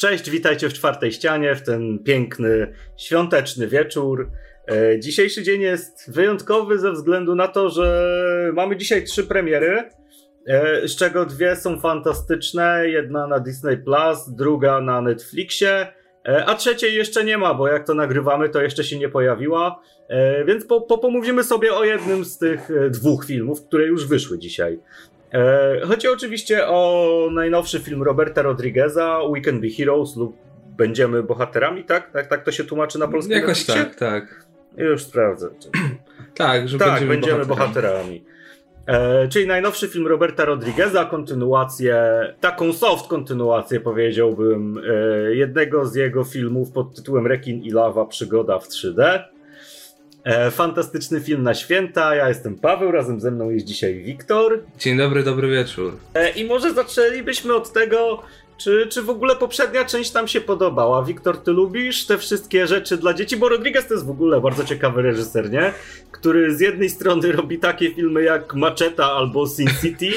Cześć, witajcie w czwartej ścianie, w ten piękny, świąteczny wieczór. E, dzisiejszy dzień jest wyjątkowy ze względu na to, że mamy dzisiaj trzy premiery, e, z czego dwie są fantastyczne. Jedna na Disney Plus, druga na Netflixie, e, a trzeciej jeszcze nie ma, bo jak to nagrywamy, to jeszcze się nie pojawiła. Więc po, po, pomówimy sobie o jednym z tych dwóch filmów, które już wyszły dzisiaj. E, chodzi oczywiście o najnowszy film Roberta Rodrigueza, We Can Be Heroes lub Będziemy bohaterami, tak? Tak, tak to się tłumaczy na polskim Jakoś tak, tak. Już sprawdzę. tak, że tak, będziemy, będziemy bohaterami. bohaterami. E, czyli najnowszy film Roberta Rodrigueza, kontynuację, taką soft kontynuację powiedziałbym, e, jednego z jego filmów pod tytułem Rekin i Lawa Przygoda w 3D. E, fantastyczny film na święta. Ja jestem Paweł, razem ze mną jest dzisiaj Wiktor. Dzień dobry, dobry wieczór. E, I może zaczęlibyśmy od tego, czy, czy w ogóle poprzednia część nam się podobała? Wiktor, ty lubisz te wszystkie rzeczy dla dzieci? Bo Rodriguez to jest w ogóle bardzo ciekawy reżyser, nie? Który z jednej strony robi takie filmy jak Macheta albo Sin City,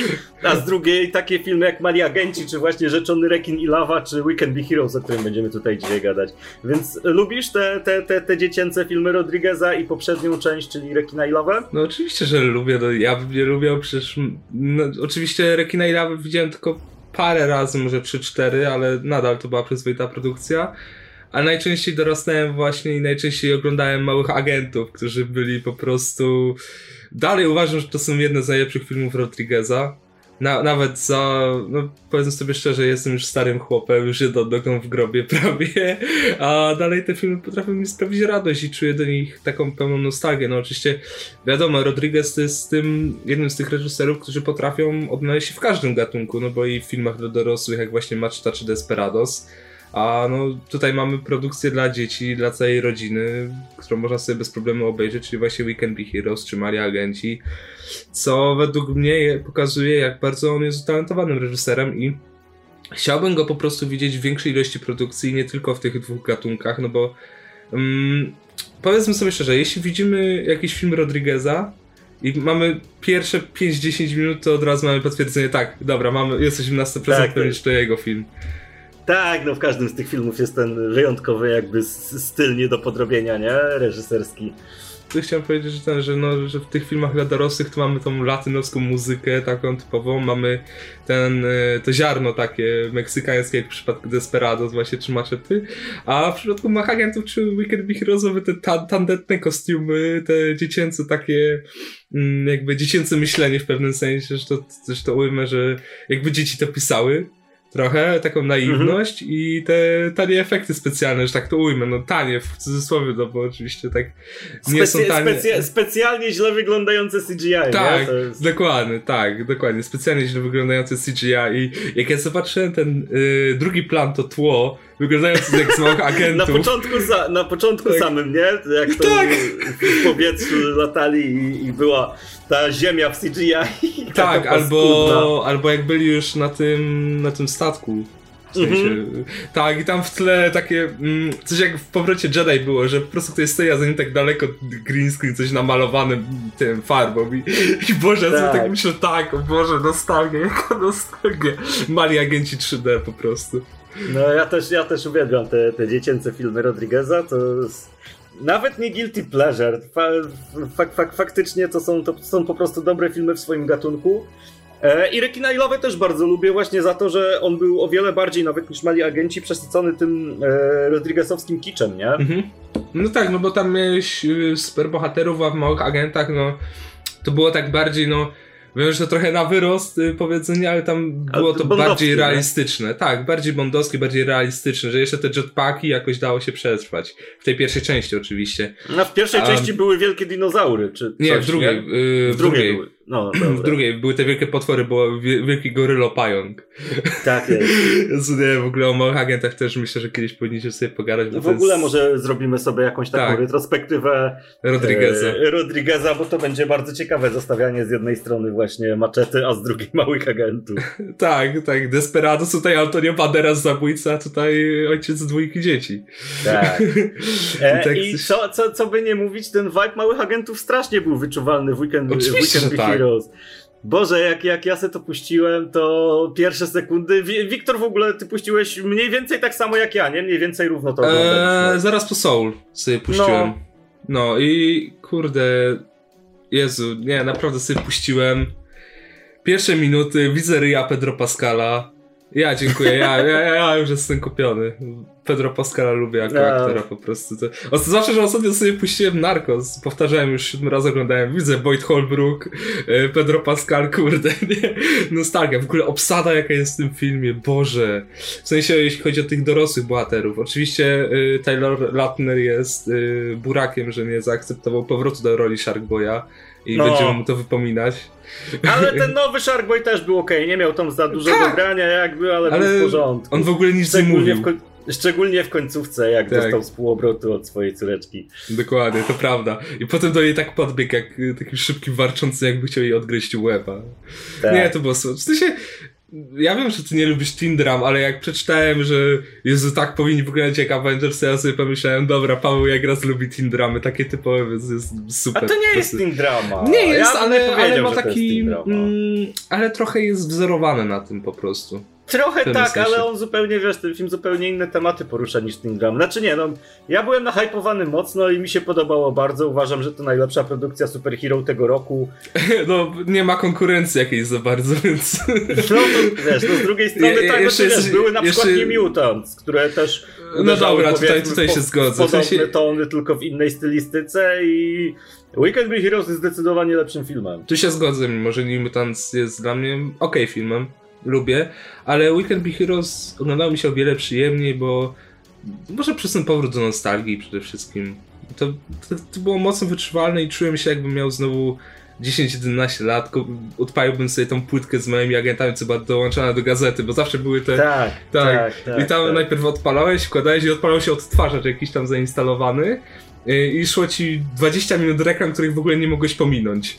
a z drugiej takie filmy jak Mali Agenci, czy właśnie Rzeczony Rekin i Lawa, czy Weekend Be Heroes, o którym będziemy tutaj dzisiaj gadać. Więc lubisz te, te, te, te dziecięce filmy Rodrigueza i poprzednią część, czyli Rekina i Lawę? No oczywiście, że lubię. No, ja nie lubię, przecież... No, oczywiście Rekina i Lawę widziałem tylko parę razy, może 3-4, ale nadal to była przyzwoita produkcja. A najczęściej dorastałem właśnie i najczęściej oglądałem małych agentów, którzy byli po prostu. Dalej uważam, że to są jedne z najlepszych filmów Rodrigueza. Na, nawet za, no powiedzmy sobie szczerze, jestem już starym chłopem, już jedną nogą w grobie prawie, a dalej te filmy potrafią mi sprawić radość i czuję do nich taką pełną nostalgię. No oczywiście wiadomo, Rodriguez to jest tym, jednym z tych reżyserów, którzy potrafią odnaleźć się w każdym gatunku, no bo i w filmach dla dorosłych, jak właśnie Machta czy Desperados, a no tutaj mamy produkcję dla dzieci, dla całej rodziny, którą można sobie bez problemu obejrzeć, czyli właśnie Weekend Be Heroes czy Maria Agenci, co według mnie pokazuje, jak bardzo on jest utalentowanym reżyserem i chciałbym go po prostu widzieć w większej ilości produkcji, nie tylko w tych dwóch gatunkach, no bo um, powiedzmy sobie szczerze, jeśli widzimy jakiś film Rodrigueza, i mamy pierwsze 5-10 minut, to od razu mamy potwierdzenie, tak, dobra, mamy, jesteśmy na 100% tak, pewni, że to jego film. Tak, no w każdym z tych filmów jest ten wyjątkowy jakby styl nie do podrobienia, nie? Reżyserski. Tu chciałem powiedzieć, że, ten, że, no, że w tych filmach dla dorosłych to mamy tą latynowską muzykę taką typową, mamy ten, e, to ziarno takie meksykańskie, jak w przypadku Desperados właśnie, czy Machety, a w przypadku Machagentów czy Wicked Be Heroesowy te ta, tandetne kostiumy, te dziecięce takie mm, jakby dziecięce myślenie w pewnym sensie, że to, że to ujmę, że jakby dzieci to pisały, trochę, taką naiwność mhm. i te tanie efekty specjalne, że tak to ujmę, no tanie w cudzysłowie, no bo oczywiście tak nie są tanie. Specy specjalnie źle wyglądające CGI, Tak, jest... dokładnie, tak, dokładnie, specjalnie źle wyglądające CGI i jak ja zobaczyłem ten y, drugi plan, to tło, wyglądający jak z małych agentów. na początku, za, na początku tak. samym, nie? Jak to tak. w powietrzu latali i, i była ta ziemia w CGI. Tak, albo, albo jak byli już na tym, na tym statku. W sensie, mm-hmm. Tak, i tam w tle takie, mm, coś jak w powrocie Jedi było, że po prostu ktoś stoi, a za nim tak daleko green screen, coś namalowane tym farbą i, i Boże, tak. ja tak myślę, tak, o Boże, nostalgia, jaka nostalgia. Mali agenci 3D po prostu. No ja też, ja też uwielbiam te, te dziecięce filmy Rodrigueza, to jest nawet nie guilty pleasure. Fak, faktycznie to są, to są po prostu dobre filmy w swoim gatunku. E, I Rekina Ilowe też bardzo lubię właśnie za to, że on był o wiele bardziej nawet niż Mali Agenci przesycony tym e, Rodriguezowskim kiczem, nie? Mhm. No tak, no bo tam miałeś y, super bohaterów, a w Małych Agentach no to było tak bardziej no Wiem, że to trochę na wyrost y, powiedzenie, ale tam było to bardziej realistyczne. Nie? Tak, bardziej bondowskie, bardziej realistyczne, że jeszcze te jetpacki jakoś dało się przetrwać. W tej pierwszej części oczywiście. No w pierwszej części były wielkie dinozaury, czy coś, Nie, w drugiej. Nie? Yy, w, w drugiej. drugiej. No, w drugiej były te wielkie potwory, było wielki gorylo pająk. Tak jest. nie, w ogóle o małych agentach też myślę, że kiedyś powinniśmy sobie pogadać. w ogóle jest... może zrobimy sobie jakąś taką tak. retrospektywę Rodrigueza. E, Rodrigueza, bo to będzie bardzo ciekawe zostawianie z jednej strony właśnie maczety, a z drugiej małych agentów. tak, tak. Desperado tutaj Antonio Banderas zabójca, tutaj ojciec dwójki dzieci. Tak. E, I, tak I co, co, co by nie mówić, ten vibe małych agentów strasznie był wyczuwalny w weekend. Oczywiście, weekend że tak. Heroes. Boże, jak, jak ja se to puściłem, to pierwsze sekundy. Wiktor, w ogóle ty puściłeś mniej więcej tak samo jak ja, nie? Mniej więcej równo to eee, Zaraz po Soul sobie puściłem. No. no i kurde. Jezu, nie, naprawdę sobie puściłem. Pierwsze minuty, widzę ryja Pedro Pascala. Ja dziękuję, ja, ja, ja już jestem kupiony. Pedro Pascala lubię jako no. aktora po prostu. To... O, że ostatnio sobie puściłem Narcos. Powtarzałem już siódmy raz oglądałem. Widzę Boyd Holbrook, e, Pedro Pascal, kurde, nie? Nostalgia. W ogóle obsada jaka jest w tym filmie, Boże. W sensie, jeśli chodzi o tych dorosłych bohaterów. Oczywiście y, Taylor Lautner jest y, burakiem, że nie zaakceptował powrotu do roli Sharkboya i no. będziemy mu to wypominać. Ale ten nowy Sharkboy też był ok, nie miał tam za dużego tak. grania jakby, ale, ale był w porządku. On w ogóle nic nie mówił. W Szczególnie w końcówce, jak tak. dostał współobrotu od swojej córeczki. Dokładnie, to prawda. I potem do niej tak podbiegł, jak taki szybki, warczący, jakby chciał jej odgryźć łeba. Tak. Nie, to było... W sensie, ja wiem, że ty nie lubisz Tindram, ale jak przeczytałem, że Jezu, tak powinni wyglądać jak Avengers, ja sobie pomyślałem, dobra, Paweł jak raz lubi Tindramy, takie typowe, więc jest super. A to nie jest Tindrama. Nie jest, ja ale, ale ma taki... Mm, ale trochę jest wzorowany na tym po prostu. Trochę tak, sensie. ale on zupełnie, wiesz, ten film zupełnie inne tematy porusza niż Teen Drum. Znaczy nie, no, ja byłem nahypowany mocno i mi się podobało bardzo. Uważam, że to najlepsza produkcja superhero tego roku. No, nie ma konkurencji jakiejś za bardzo, więc... No, to, wiesz, no z drugiej strony ja, tak, jeszcze wiesz, były na jeszcze... przykład New Mutants, które też No dobra, tutaj, tutaj się zgodzę. Podobne w sensie... tony, tylko w innej stylistyce i... Weekend Be Heroes jest zdecydowanie lepszym filmem. Tu się zgodzę, mimo że New Mutants jest dla mnie ok filmem lubię, ale Weekend Be Heroes oglądało mi się o wiele przyjemniej, bo może przez ten powrót do nostalgii przede wszystkim. To, to, to było mocno wyczuwalne i czułem się jakbym miał znowu 10-11 lat, odpaliłbym sobie tą płytkę z moimi agentami, co była dołączona do gazety, bo zawsze były te... Tak, tak. tak, tak I tam tak. najpierw odpalałeś, wkładałeś i odpalał się odtwarzacz jakiś tam zainstalowany i szło ci 20 minut reklam, których w ogóle nie mogłeś pominąć.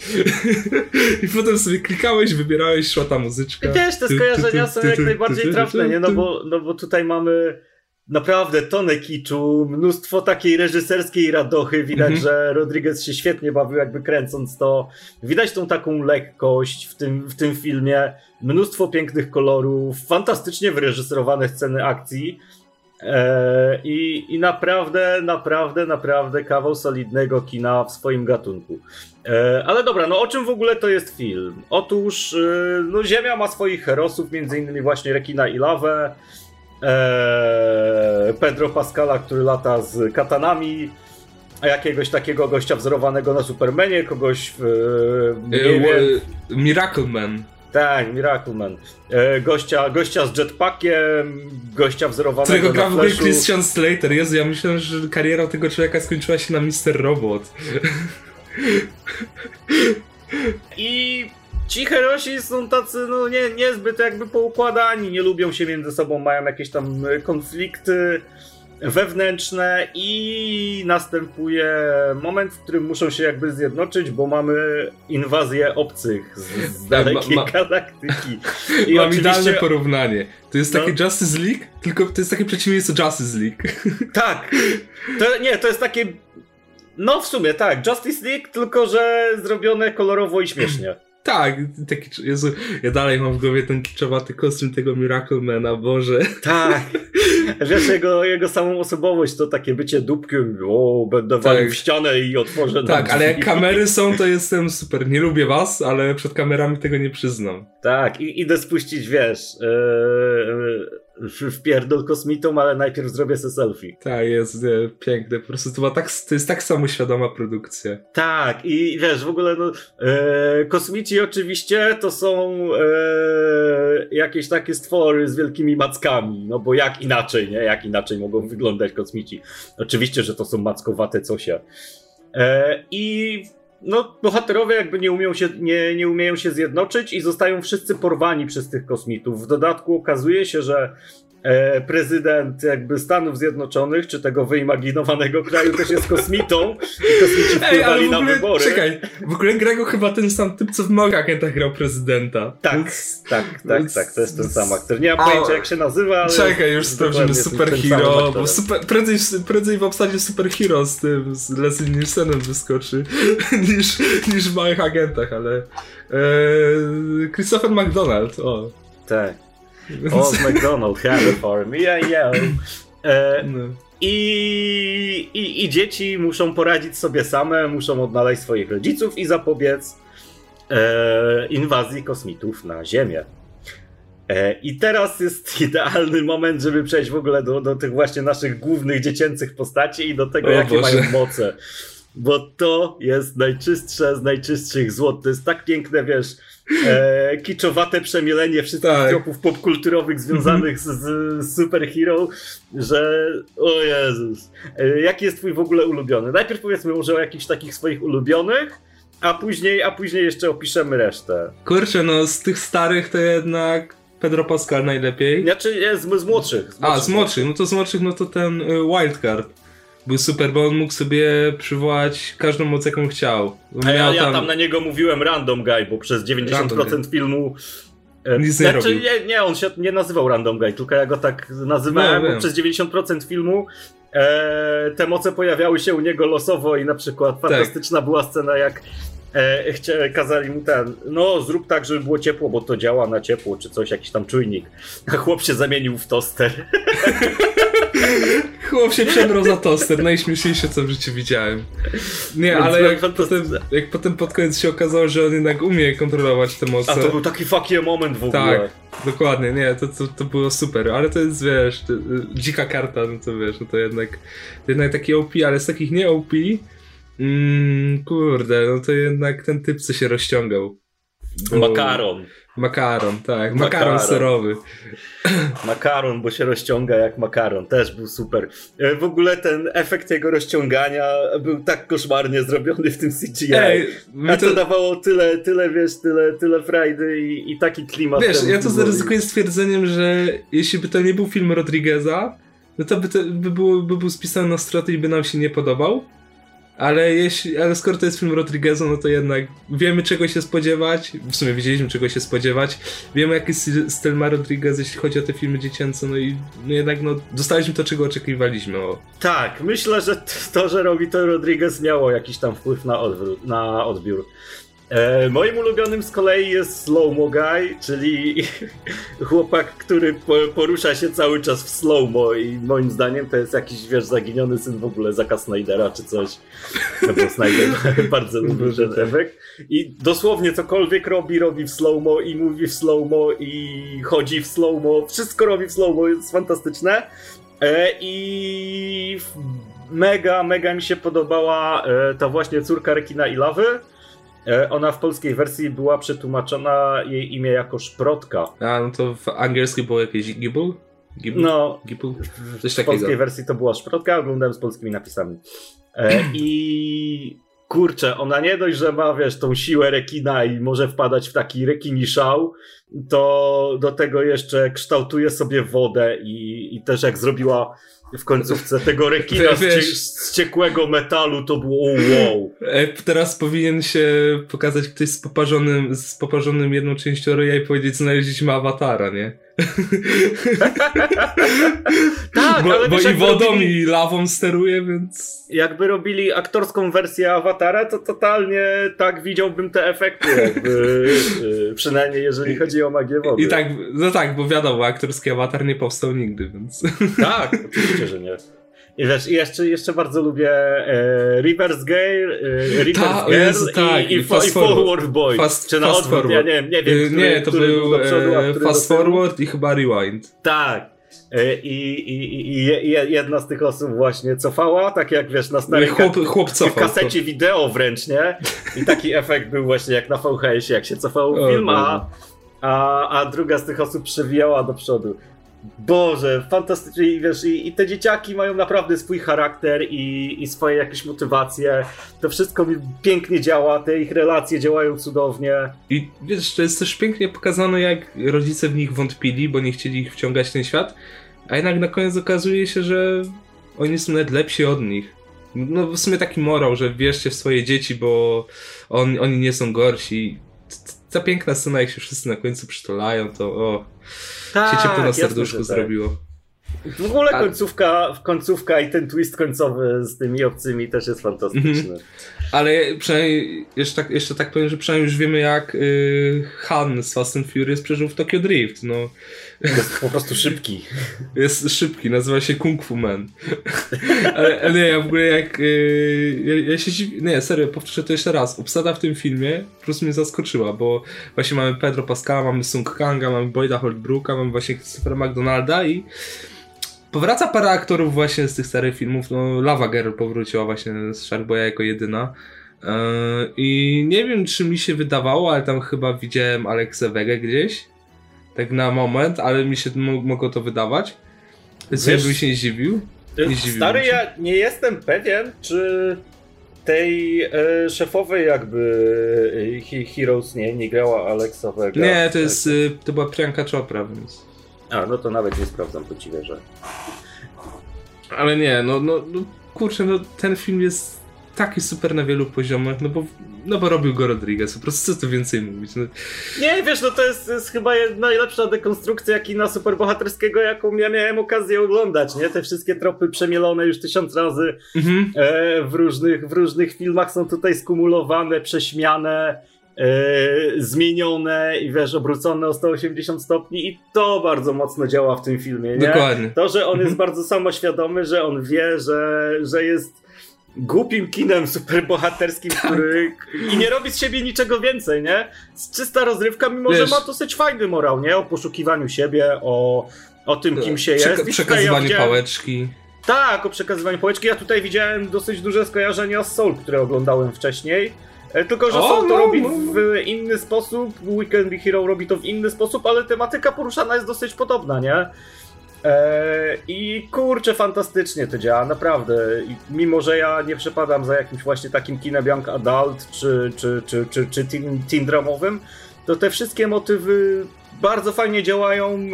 I potem sobie klikałeś, wybierałeś, szła ta muzyczka. I też te skojarzenia są jak najbardziej trafne, nie? No bo, no bo tutaj mamy naprawdę tonę kiczu, mnóstwo takiej reżyserskiej radochy. Widać, mhm. że Rodriguez się świetnie bawił, jakby kręcąc to. Widać tą taką lekkość w tym, w tym filmie. Mnóstwo pięknych kolorów, fantastycznie wyreżyserowane sceny akcji. E, I, I naprawdę, naprawdę, naprawdę kawał solidnego kina w swoim gatunku. E, ale dobra, no o czym w ogóle to jest film? Otóż e, no, Ziemia ma swoich herosów, między innymi właśnie Rekina i Lawę, Pedro Pascala, który lata z katanami, jakiegoś takiego gościa wzorowanego na Supermanie, kogoś w... Miracle Man. Tak, Miracle Man. E, gościa, gościa z jetpackiem, gościa wzorowanego Którego gra w ogóle Christian Slater. Jezu, ja myślałem, że kariera tego człowieka skończyła się na Mister Robot. I ci herosi są tacy, no nie, niezbyt jakby poukładani, nie lubią się między sobą, mają jakieś tam konflikty wewnętrzne i następuje moment, w którym muszą się jakby zjednoczyć, bo mamy inwazję obcych z, z dalekiej ma, ma, galaktyki. I Mam oczywiście... idealne porównanie. To jest no. takie Justice League, tylko to jest takie przeciwieństwo Justice League. Tak. To, nie, to jest takie... No w sumie tak, Justice League, tylko że zrobione kolorowo i śmiesznie. Tak, taki, Jezu, ja dalej mam w głowie ten kiczowaty kostium tego Miraclemana, Boże. Tak, wiesz, jego, jego samą osobowość to takie bycie dupkiem, o, będę tak. walił w ścianę i otworzę Tak, ale jak kamery są, to jestem super, nie lubię was, ale przed kamerami tego nie przyznam. Tak, i idę spuścić, wiesz, yy, w pierdol kosmitą, ale najpierw zrobię sobie selfie. Tak, jest nie, piękne. Po prostu to, tak, to jest tak samoświadoma produkcja. Tak, i wiesz, w ogóle no, e, kosmici oczywiście to są e, jakieś takie stwory z wielkimi mackami, no bo jak inaczej, nie? Jak inaczej mogą wyglądać kosmici? Oczywiście, że to są mackowate cosie. E, I no, bohaterowie jakby nie, umieją się, nie, nie umieją się zjednoczyć i zostają wszyscy porwani przez tych kosmitów. W dodatku okazuje się, że prezydent jakby Stanów Zjednoczonych, czy tego wyimaginowanego kraju też jest kosmitą i kosmici wpływali na wybory. Czekaj, w ogóle gra go chyba ten sam typ, co w Małych Agentach grał prezydenta. Tak, więc, tak, tak, więc, tak, to jest ten sam aktor. Nie mam pojęcia jak się nazywa, ale... Czekaj, już sprawdzimy Superhero, bo super, prędzej, prędzej w obsadzie Superhero z tym, z Leslie Nielsenem wyskoczy, niż, niż w Małych Agentach, ale... E, Christopher McDonald, o. Tak. O, McDonald, have for me, yeah, yeah. E, no. i, i, I dzieci muszą poradzić sobie same, muszą odnaleźć swoich rodziców i zapobiec e, inwazji kosmitów na Ziemię. E, I teraz jest idealny moment, żeby przejść w ogóle do, do tych właśnie naszych głównych dziecięcych postaci i do tego, o jakie Boże. mają moce. Bo to jest najczystsze z najczystszych złot. To jest tak piękne, wiesz, e, kiczowate przemielenie wszystkich tak. tropów popkulturowych związanych z, z superhero, że o Jezus. E, jaki jest twój w ogóle ulubiony? Najpierw powiedzmy może o jakichś takich swoich ulubionych, a później, a później jeszcze opiszemy resztę. Kurczę, no z tych starych to jednak Pedro Pascal najlepiej. Znaczy z, z młodszych. Z młodszych a, z młodszych, no to z młodszych, no to ten y, Wildcard był super, bo on mógł sobie przywołać każdą moc, jaką chciał. A ja, ja tam... tam... na niego mówiłem Random Guy, bo przez 90% filmu e, nic nie, znaczy, nie, nie, on się nie nazywał Random Guy, tylko ja go tak nazywałem, no, bo przez 90% filmu e, te moce pojawiały się u niego losowo i na przykład tak. fantastyczna tak. była scena, jak e, kazali mu ten, no zrób tak, żeby było ciepło, bo to działa na ciepło, czy coś, jakiś tam czujnik. A chłop się zamienił w toster. Chłop się przebrał za toster, najśmieszniejsze co w życiu widziałem. Nie, ale jak potem, jak potem pod koniec się okazało, że on jednak umie kontrolować te moce. A to był taki fucking moment w ogóle. Tak, dokładnie, nie, to, to, to było super, ale to jest, wiesz, to, dzika karta, no to wiesz, no to jednak, to jednak taki OP, ale z takich nie OP, mm, kurde, no to jednak ten typ, co się rozciągał. Bo... Makaron. Makaron, tak. Makaron, makaron serowy. Makaron, bo się rozciąga jak makaron. Też był super. E, w ogóle ten efekt jego rozciągania był tak koszmarnie zrobiony w tym CGI. Ej, A to, to dawało tyle, tyle, wiesz, tyle, tyle frajdy i, i taki klimat. Wiesz, ja to zaryzykuję stwierdzeniem, że jeśli by to nie był film Rodrigueza, no to by, to, by, było, by był spisany na straty i by nam się nie podobał. Ale jeśli, ale skoro to jest film Rodrigueza, no to jednak wiemy czego się spodziewać. W sumie wiedzieliśmy czego się spodziewać. Wiemy jaki styl ma Rodriguez, jeśli chodzi o te filmy dziecięce, no i no jednak no, dostaliśmy to czego oczekiwaliśmy. O. Tak, myślę, że to, że robi to Rodriguez miało jakiś tam wpływ na, na odbiór. E, moim ulubionym z kolei jest Slow-Mo Guy, czyli chłopak, który porusza się cały czas w slow-mo i moim zdaniem to jest jakiś, wiesz, zaginiony syn w ogóle Zaka Snydera czy coś. No bo Snyder bardzo lubi ten efekt. I dosłownie cokolwiek robi, robi w slow-mo i mówi w slow-mo i chodzi w slow-mo. Wszystko robi w slow-mo, jest fantastyczne. E, I mega, mega mi się podobała e, ta właśnie córka Rekina i Lawy ona w polskiej wersji była przetłumaczona jej imię jako Szprotka. A, no to w angielskiej było jakieś Gibble? Gibble? No, Gibble? Coś w takiego. polskiej wersji to była Szprotka, oglądałem z polskimi napisami. E, I kurczę, ona nie dość, że ma, wiesz, tą siłę rekina i może wpadać w taki rekini szał, to do tego jeszcze kształtuje sobie wodę i, i też jak zrobiła w końcówce tego rekina Wiesz, z, ciekłego metalu to było wow. E, teraz powinien się pokazać ktoś z poparzonym, z poparzonym jedną częścią ryja i powiedzieć, znaleźliśmy awatara, nie? tak, bo, ale bo i wodą robili, i lawą steruje, więc... Jakby robili aktorską wersję awatara, to totalnie tak widziałbym te efekty, jakby, y, przynajmniej jeżeli chodzi o magię wody. I tak, no tak, bo wiadomo, aktorski awatar nie powstał nigdy, więc... tak, oczywiście, że nie. I wiesz, jeszcze, jeszcze bardzo lubię e, Reverse Gale, e, Reverse Ta, Girl Jezu, tak, i, i, fast i Forward Boy. Fast, Czy na fast odwrót, forward. ja nie, nie wiem, który, Nie, to był, przodu, e, Fast Forward i chyba Rewind. Tak. E, I, i, I jedna z tych osób właśnie cofała, tak jak wiesz, na starej chłop, chłop cofał, kasecie to. wideo wręcz, nie? I taki efekt był właśnie jak na VHS, jak się cofało film, a, a, a druga z tych osób przewijała do przodu. Boże, fantastycznie i wiesz, i, i, te dzieciaki mają naprawdę swój charakter i, i swoje jakieś motywacje. To wszystko mi pięknie działa, te ich relacje działają cudownie. I wiesz, to jest też pięknie pokazane, jak rodzice w nich wątpili, bo nie chcieli ich wciągać w ten świat. a jednak na koniec okazuje się, że oni są nawet lepsi od nich. No w sumie taki morał, że wierzcie w swoje dzieci, bo on, oni nie są gorsi. Ta piękna scena, jak się wszyscy na końcu przytulają, to o, tak, się ciepło na serduszku tak. zrobiło. W ogóle końcówka, końcówka i ten twist końcowy z tymi obcymi też jest fantastyczny. Mhm. Ale przynajmniej, jeszcze tak, jeszcze tak powiem, że przynajmniej już wiemy jak y, Han z Fast and Furious przeżył w Tokyo Drift. No. Jest po prostu szybki. Jest szybki, nazywa się Kung Fu Man. ale, ale, nie, ja w ogóle jak... Y, ja, ja, się dziwię, nie, serio, powtórzę to jeszcze raz. Obsada w tym filmie po prostu mnie zaskoczyła, bo właśnie mamy Pedro Pascala, mamy Sung Kanga, mamy Boyda Holbrooka, mamy właśnie Christophera McDonalda i Powraca parę aktorów właśnie z tych starych filmów. No, Lava Girl powróciła właśnie z Sharkboya jako jedyna. Yy, I nie wiem, czy mi się wydawało, ale tam chyba widziałem Alexę Wegę gdzieś. Tak na moment, ale mi się mogło to wydawać. Więc ja bym się nie zdziwił. Nie stary, ja nie jestem pewien, czy tej e, szefowej jakby e, Heroes nie, nie grała Alexa Vega. Nie, to jest, e, to była Priyanka Chopra, więc... A, no to nawet nie sprawdzam, to ci wierzę. Ale nie, no, no, no kurczę, no ten film jest taki super na wielu poziomach, no bo, no bo robił go Rodriguez, po prostu co tu więcej mówić. No. Nie, wiesz, no to jest, jest chyba najlepsza dekonstrukcja kina superbohaterskiego, jaką ja miałem okazję oglądać, nie? Te wszystkie tropy przemielone już tysiąc razy mhm. e, w, różnych, w różnych filmach są tutaj skumulowane, prześmiane, Yy, zmienione i wiesz, obrócone o 180 stopni i to bardzo mocno działa w tym filmie, nie? Dokładnie. To, że on jest mhm. bardzo samoświadomy, że on wie, że, że jest głupim kinem superbohaterskim, tak. który i nie robi z siebie niczego więcej, nie? Czysta rozrywka, mimo wiesz, że ma dosyć fajny morał, nie? O poszukiwaniu siebie, o, o tym, kim się jest. Przeka przekazywaniu ja pałeczki. Tak, o przekazywaniu pałeczki. Ja tutaj widziałem dosyć duże skojarzenia z Soul, które oglądałem wcześniej E, tylko, że o, Soul to no, robi no. w inny sposób, Weekend Be Hero robi to w inny sposób, ale tematyka poruszana jest dosyć podobna, nie? Eee, I kurczę, fantastycznie to działa, naprawdę. I mimo, że ja nie przepadam za jakimś właśnie takim kinem young adult czy, czy, czy, czy, czy teen, teen dramowym, to te wszystkie motywy bardzo fajnie działają,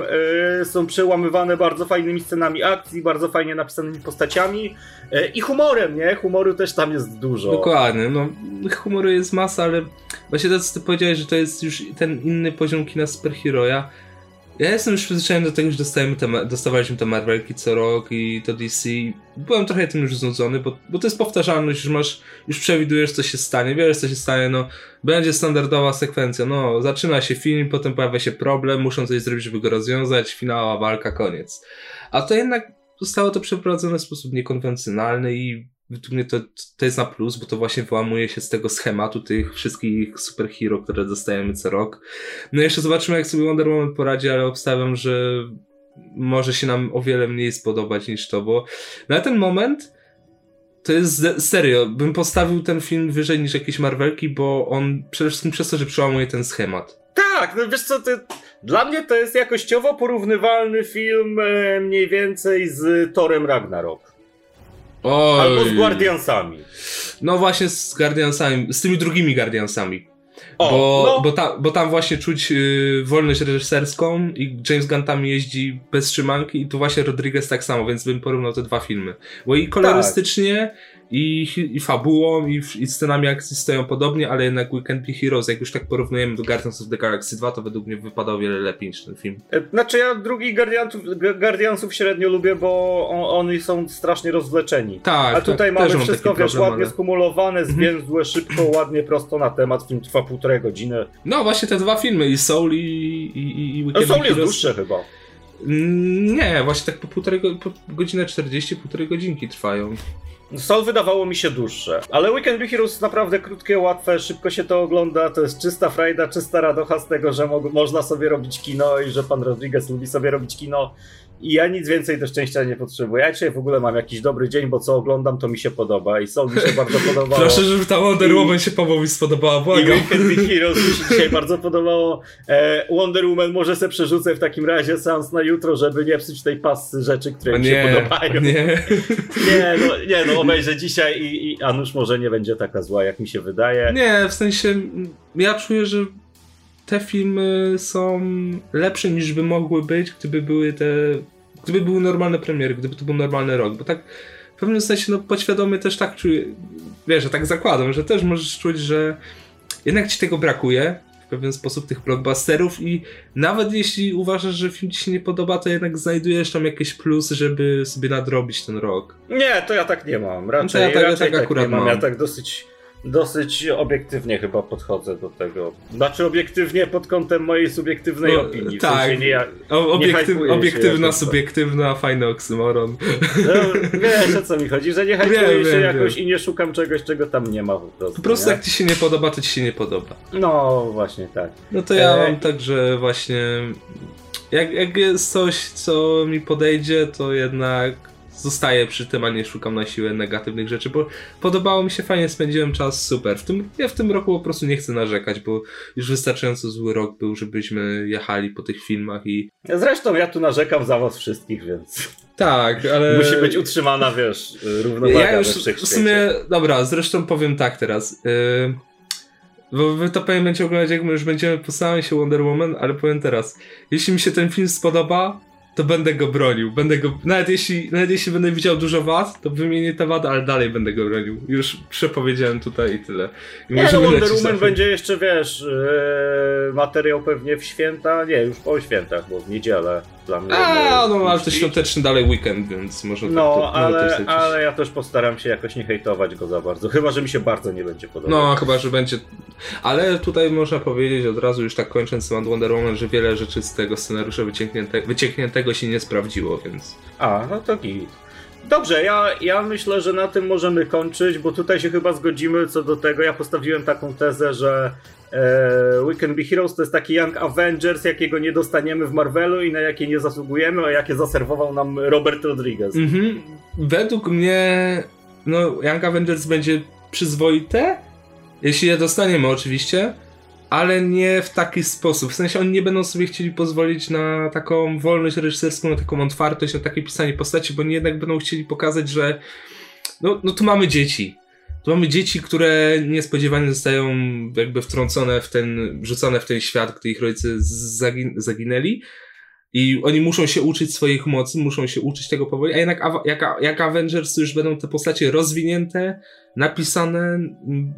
e, są przełamywane bardzo fajnymi scenami akcji, bardzo fajnie napisanymi postaciami e, i humorem, nie? Humoru też tam jest dużo. Dokładnie, no humoru jest masa, ale właśnie to, co ty powiedziałeś, że to jest już ten inny poziom kina superheroja, ja jestem już przyzwyczajony do tego, że dostajemy te, dostawaliśmy te Marvelki co rok i to DC. Byłem trochę tym już znudzony, bo, bo to jest powtarzalność, już masz, już przewidujesz co się stanie, wiesz co się stanie, no będzie standardowa sekwencja, no zaczyna się film, potem pojawia się problem, muszą coś zrobić, żeby go rozwiązać, finała, walka, koniec. A to jednak zostało to przeprowadzone w sposób niekonwencjonalny i według mnie to, to jest na plus, bo to właśnie wyłamuje się z tego schematu tych wszystkich superhero, które dostajemy co rok. No jeszcze zobaczymy, jak sobie Wonder Woman poradzi, ale obstawiam, że może się nam o wiele mniej spodobać niż to, bo na ten moment to jest serio, bym postawił ten film wyżej niż jakieś Marvelki, bo on przede wszystkim przez to, że przełamuje ten schemat. Tak, no wiesz co, ty, dla mnie to jest jakościowo porównywalny film e, mniej więcej z Torem Ragnarok. Oj. Albo z Guardiansami. No właśnie z Guardiansami, z tymi drugimi Guardiansami. O, bo, no. bo, ta, bo tam właśnie czuć y, wolność reżyserską i James Gunn tam jeździ bez trzymanki i tu właśnie Rodriguez tak samo, więc bym porównał te dwa filmy. Bo i kolorystycznie tak i, i fabułą, i, i scenami akcji stoją podobnie, ale jednak Weekend Be Heroes, jak już tak porównujemy do Guardians of the Galaxy 2, to według mnie wypadał wiele lepiej niż ten film. E, znaczy ja drugi Guardiansów, Guardiansów średnio lubię, bo on, oni są strasznie rozwleczeni. Tak, A tutaj tak, mamy wszystko, wiesz, problem, ładnie ale... skumulowane, mhm. zwięzłe, szybko, ładnie, prosto na temat, film trwa półtorej godziny. No właśnie te dwa filmy, i Soul i, i, i Weekend Soul jest dłuższe chyba. Mm, nie, właśnie tak po półtorej po godzinę 40, półtorej godzinki trwają. Soul wydawało mi się dłuższe, ale Weekend Be Heroes naprawdę krótkie, łatwe, szybko się to ogląda, to jest czysta frajda, czysta radocha z tego, że mo można sobie robić kino i że pan Rodriguez lubi sobie robić kino i ja nic więcej do szczęścia nie potrzebuję. Ja dzisiaj w ogóle mam jakiś dobry dzień, bo co oglądam, to mi się podoba i Soul mi się bardzo podobało. Proszę, żeby ta Wonder Woman I... się Paweł spodobała, błagam. I Weekend Be Heroes mi się dzisiaj bardzo podobało. E, Wonder Woman może se przerzucę w takim razie seans na jutro, żeby nie psuć tej pasy rzeczy, które mi się podobają. Nie, nie, no, nie, no obejrzę dzisiaj i, i Anusz może nie będzie taka zła, jak mi się wydaje. Nie, w sensie ja czuję, że te filmy są lepsze niż by mogły być, gdyby były te gdyby były normalne premiery, gdyby to był normalny rok, bo tak w pewnym sensie no podświadomie też tak czuję, wiesz, że tak zakładam, że też możesz czuć, że jednak ci tego brakuje w pewien sposób tych blockbusterów i nawet jeśli uważasz, że film ci się nie podoba, to jednak znajdujesz tam jakieś plusy, żeby sobie nadrobić ten rok. Nie, to ja tak nie mam. Raczej, no ja tak, raczej ja tak, tak akurat nie mam. mam. Ja tak dosyć dosyć obiektywnie chyba podchodzę do tego. Znaczy obiektywnie pod kątem mojej subiektywnej no, opinii. W tak, sensie nie, obiektyw, nie obiektywna, subiektywna, fajny oksymoron. No, wiesz o co mi chodzi, że nie hypuję się wiem, jakoś wiem. i nie szukam czegoś, czego tam nie ma po prostu. Po prostu nie? jak ci się nie podoba, to ci się nie podoba. No właśnie tak. No to ja e... mam tak, że właśnie jak, jak jest coś, co mi podejdzie, to jednak zostaję przy tym, a nie szukam na siłę negatywnych rzeczy, bo podobało mi się, fajnie spędziłem czas, super. W tym, ja w tym roku po prostu nie chcę narzekać, bo już wystarczająco zły rok był, żebyśmy jechali po tych filmach i... Zresztą ja tu narzekam za was wszystkich, więc... Tak, ale... Musi być utrzymana, wiesz, równowaga ja już w sumie, dobra, zresztą powiem tak teraz. Yy... Bo wy to pewnie będziecie oglądać, jak my już będziemy po samym się Wonder Woman, ale powiem teraz. Jeśli mi się ten film spodoba, to będę go bronił. Będę go, nawet jeśli, nawet jeśli będę widział dużo wad, to wymienię te wady, ale dalej będę go bronił. Już przepowiedziałem tutaj i tyle. I nie, no Wonder Woman będzie jeszcze, wiesz, yy, materiał pewnie w święta, nie, już po świętach, bo w niedzielę dla mnie. A, no ale to świąteczny dalej weekend, więc może No, tak, to, ale, ale ja też postaram się jakoś nie hejtować go za bardzo. Chyba, że mi się bardzo nie będzie podobać. No, chyba, że będzie. Ale tutaj można powiedzieć od razu, już tak kończąc temat Wonder Woman, że wiele rzeczy z tego scenariusza wyciągnięte, wyciągniętego się nie sprawdziło, więc. A, no to git. Dobrze, ja, ja myślę, że na tym możemy kończyć, bo tutaj się chyba zgodzimy co do tego. Ja postawiłem taką tezę, że e, We Can Be Heroes to jest taki Young Avengers, jakiego nie dostaniemy w Marvelu i na jakie nie zasługujemy, a jakie zaserwował nam Robert Rodriguez. Mhm. Według mnie no, Young Avengers będzie przyzwoite, jeśli je dostaniemy oczywiście, ale nie w taki sposób. W sensie oni nie będą sobie chcieli pozwolić na taką wolność reżyserską, na taką otwartość, na takie pisanie postaci, bo oni jednak będą chcieli pokazać, że no, no tu mamy dzieci. Tu mamy dzieci, które niespodziewanie zostają jakby wtrącone w ten, rzucone w ten świat, gdy ich rodzice zagin zaginęli. I oni muszą się uczyć swoich mocy, muszą się uczyć tego powoli, a jednak jak, jak Avengers już będą te postacie rozwinięte, napisane,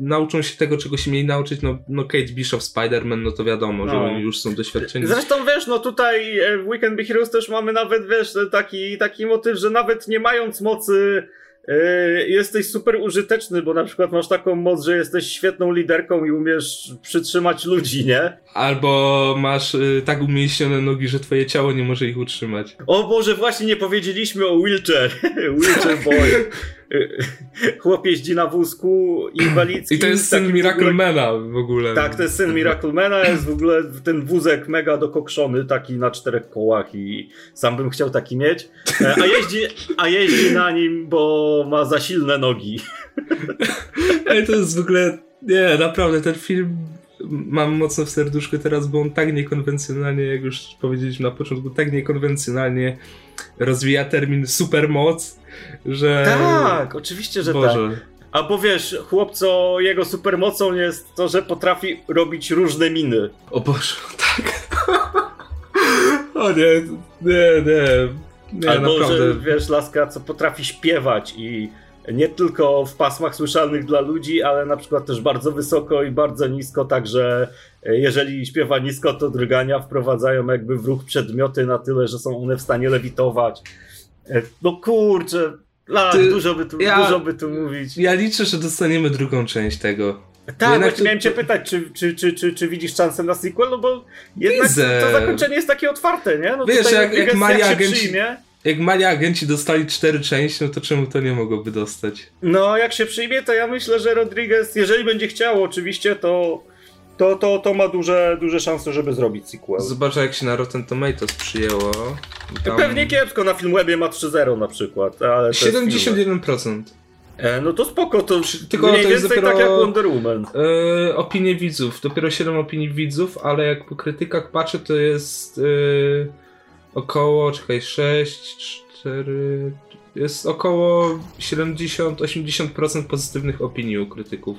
nauczą się tego, czego się mieli nauczyć, no, no Kate Bishop, Spider-Man, no to wiadomo, no. że oni już są doświadczeni. Zresztą wiesz, no tutaj e, w Weekend Be Heroes też mamy nawet, wiesz, taki, taki motyw, że nawet nie mając mocy jesteś super użyteczny, bo na przykład masz taką moc, że jesteś świetną liderką i umiesz przytrzymać ludzi, nie? Albo masz yy, tak umięśnione nogi, że twoje ciało nie może ich utrzymać. O Boże, właśnie nie powiedzieliśmy o wheelchair. wheelchair boy. Chłop jeździ na wózku inwalidzkim. I to jest syn Miraclemana w ogóle. Tak, to jest syn Miraclemana, jest w ogóle ten wózek mega dokokszony, taki na czterech kołach i sam bym chciał taki mieć. E, a jeździ, a jeździ na nim, bo ma za silne nogi. Ale to jest w ogóle... Nie, naprawdę, ten film mam mocno w serduszku teraz, bo on tak niekonwencjonalnie, jak już powiedzieliśmy na początku, tak niekonwencjonalnie rozwija termin supermoc, że... Tak, oczywiście, że Boże. tak. Albo wiesz, chłopco, jego supermocą jest to, że potrafi robić różne miny. O Boże, tak. o nie, nie, nie. nie Albo, naprawdę. że wiesz, laska, co potrafi śpiewać i nie tylko w pasmach słyszalnych dla ludzi, ale na przykład też bardzo wysoko i bardzo nisko, także e, jeżeli śpiewa nisko, to drgania wprowadzają jakby w ruch przedmioty na tyle, że są one w stanie lewitować. E, no kurczę, Ty, dużo, by tu, ja, dużo by tu mówić. Ja liczę, że dostaniemy drugą część tego. Tak, właśnie to... miałem cię pytać, czy, czy, czy, czy, czy widzisz szansę na sequel, no bo jednak Widzę. to zakończenie jest takie otwarte, nie? No Wiesz, jak, jak, jak agenci, przyjmie jak mali agenci dostali cztery części, no to czemu to nie mogłoby dostać? No, jak się przyjmie, to ja myślę, że Rodriguez, jeżeli będzie chciał oczywiście, to to, to, to ma duże, duże szanse, żeby zrobić sequel. Zobacz, jak się na Rotten Tomatoes przyjęło. Tam... Pewnie kiepsko, na Filmwebie ma 3.0 na przykład. Ale 71%. E, no to spoko, to tylko mniej to jest dopiero, tak jak Wonder Woman. E, opinie widzów, dopiero 7 opinii widzów, ale jak po krytykach patrzę, to jest... E, około, czekaj, 6, 4, jest około 70-80% pozytywnych opinii u krytyków.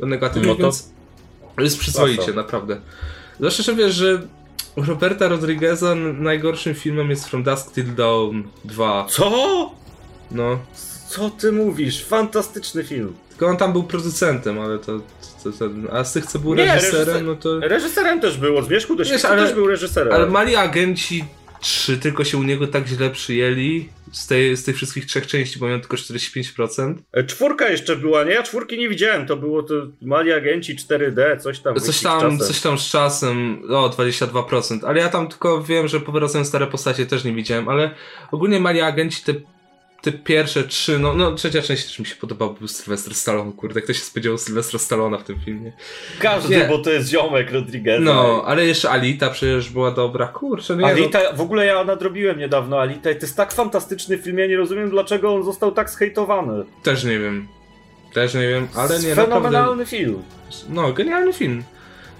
Do negatywnych, no to... więc jest przyzwoicie, naprawdę. Zwłaszcza, że wiesz, że Roberta Rodrigueza najgorszym filmem jest From Dusk Till Dawn 2. Co? No. Co ty mówisz? Fantastyczny film. Tylko on tam był producentem, ale to... to, to a z tych, co był Nie, reżyserem, reżyser- no to... Reżyserem też był, od Zmierzchu do Świtu ale- też był reżyserem. Ale mali agenci 3 tylko się u niego tak źle przyjęli z, tej, z tych wszystkich trzech części, bo miał tylko 45%. E, Czwórka jeszcze była, nie? Ja czwórki nie widziałem, to było to Mali Agenci 4D, coś tam. Coś tam, coś tam z czasem, o 22%, ale ja tam tylko wiem, że powracają stare postacie, też nie widziałem, ale ogólnie mali agenci te, te pierwsze trzy, no, no trzecia część też mi się podobała, bo był Sylwester Stallone, kurde, kto się spodziewał Sylwestra Stallona w tym filmie. Każdy, Nie. bo to jest ziomek Rodrigueza. No, ale jeszcze Alita przecież była dobra, kurczę, nie no. Alita, w ogóle ja nadrobiłem niedawno Alita i to jest tak fantastyczny film, ja nie rozumiem dlaczego on został tak zhejtowany. Też nie wiem, też nie wiem, ale nie, Fenomenalny naprawdę, film. no, genialny film.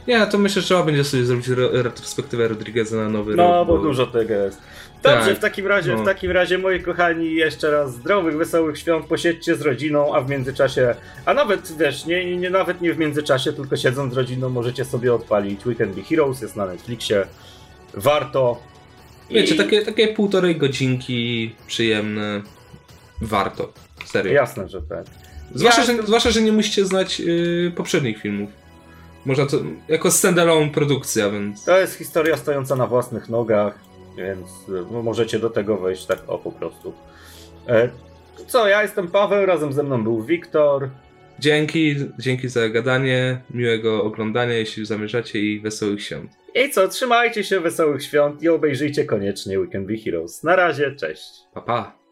Nie, to myślę, że trzeba będzie sobie zrobić re- retrospektywę Rodrigueza na nowy No, rok. bo dużo tego jest. Dobrze, Tak. w takim razie, No. w takim razie, moi kochani, jeszcze raz zdrowych, wesołych świąt, posiedźcie z rodziną, a w międzyczasie, a nawet, wiesz, nie, nie, nawet nie w międzyczasie, tylko siedząc z rodziną, możecie sobie odpalić Weekend Be Heroes, jest na Netflixie, warto. Wiecie, I- takie, takie półtorej godzinki przyjemne. Warto. Serio. Jasne, że tak. Zwłaszcza, Ja że, zwłaszcza, że nie musicie znać y, poprzednich filmów. Można to jako standalone produkcja, więc. To jest historia stojąca na własnych nogach, więc y, możecie do tego wejść tak o po prostu. E, co, ja jestem Paweł, razem ze mną był Wiktor. Dzięki, dzięki za gadanie, miłego oglądania, jeśli zamierzacie i wesołych świąt. I co, trzymajcie się, wesołych świąt i obejrzyjcie koniecznie Weekend Be Heroes. Na razie, cześć. Pa, pa.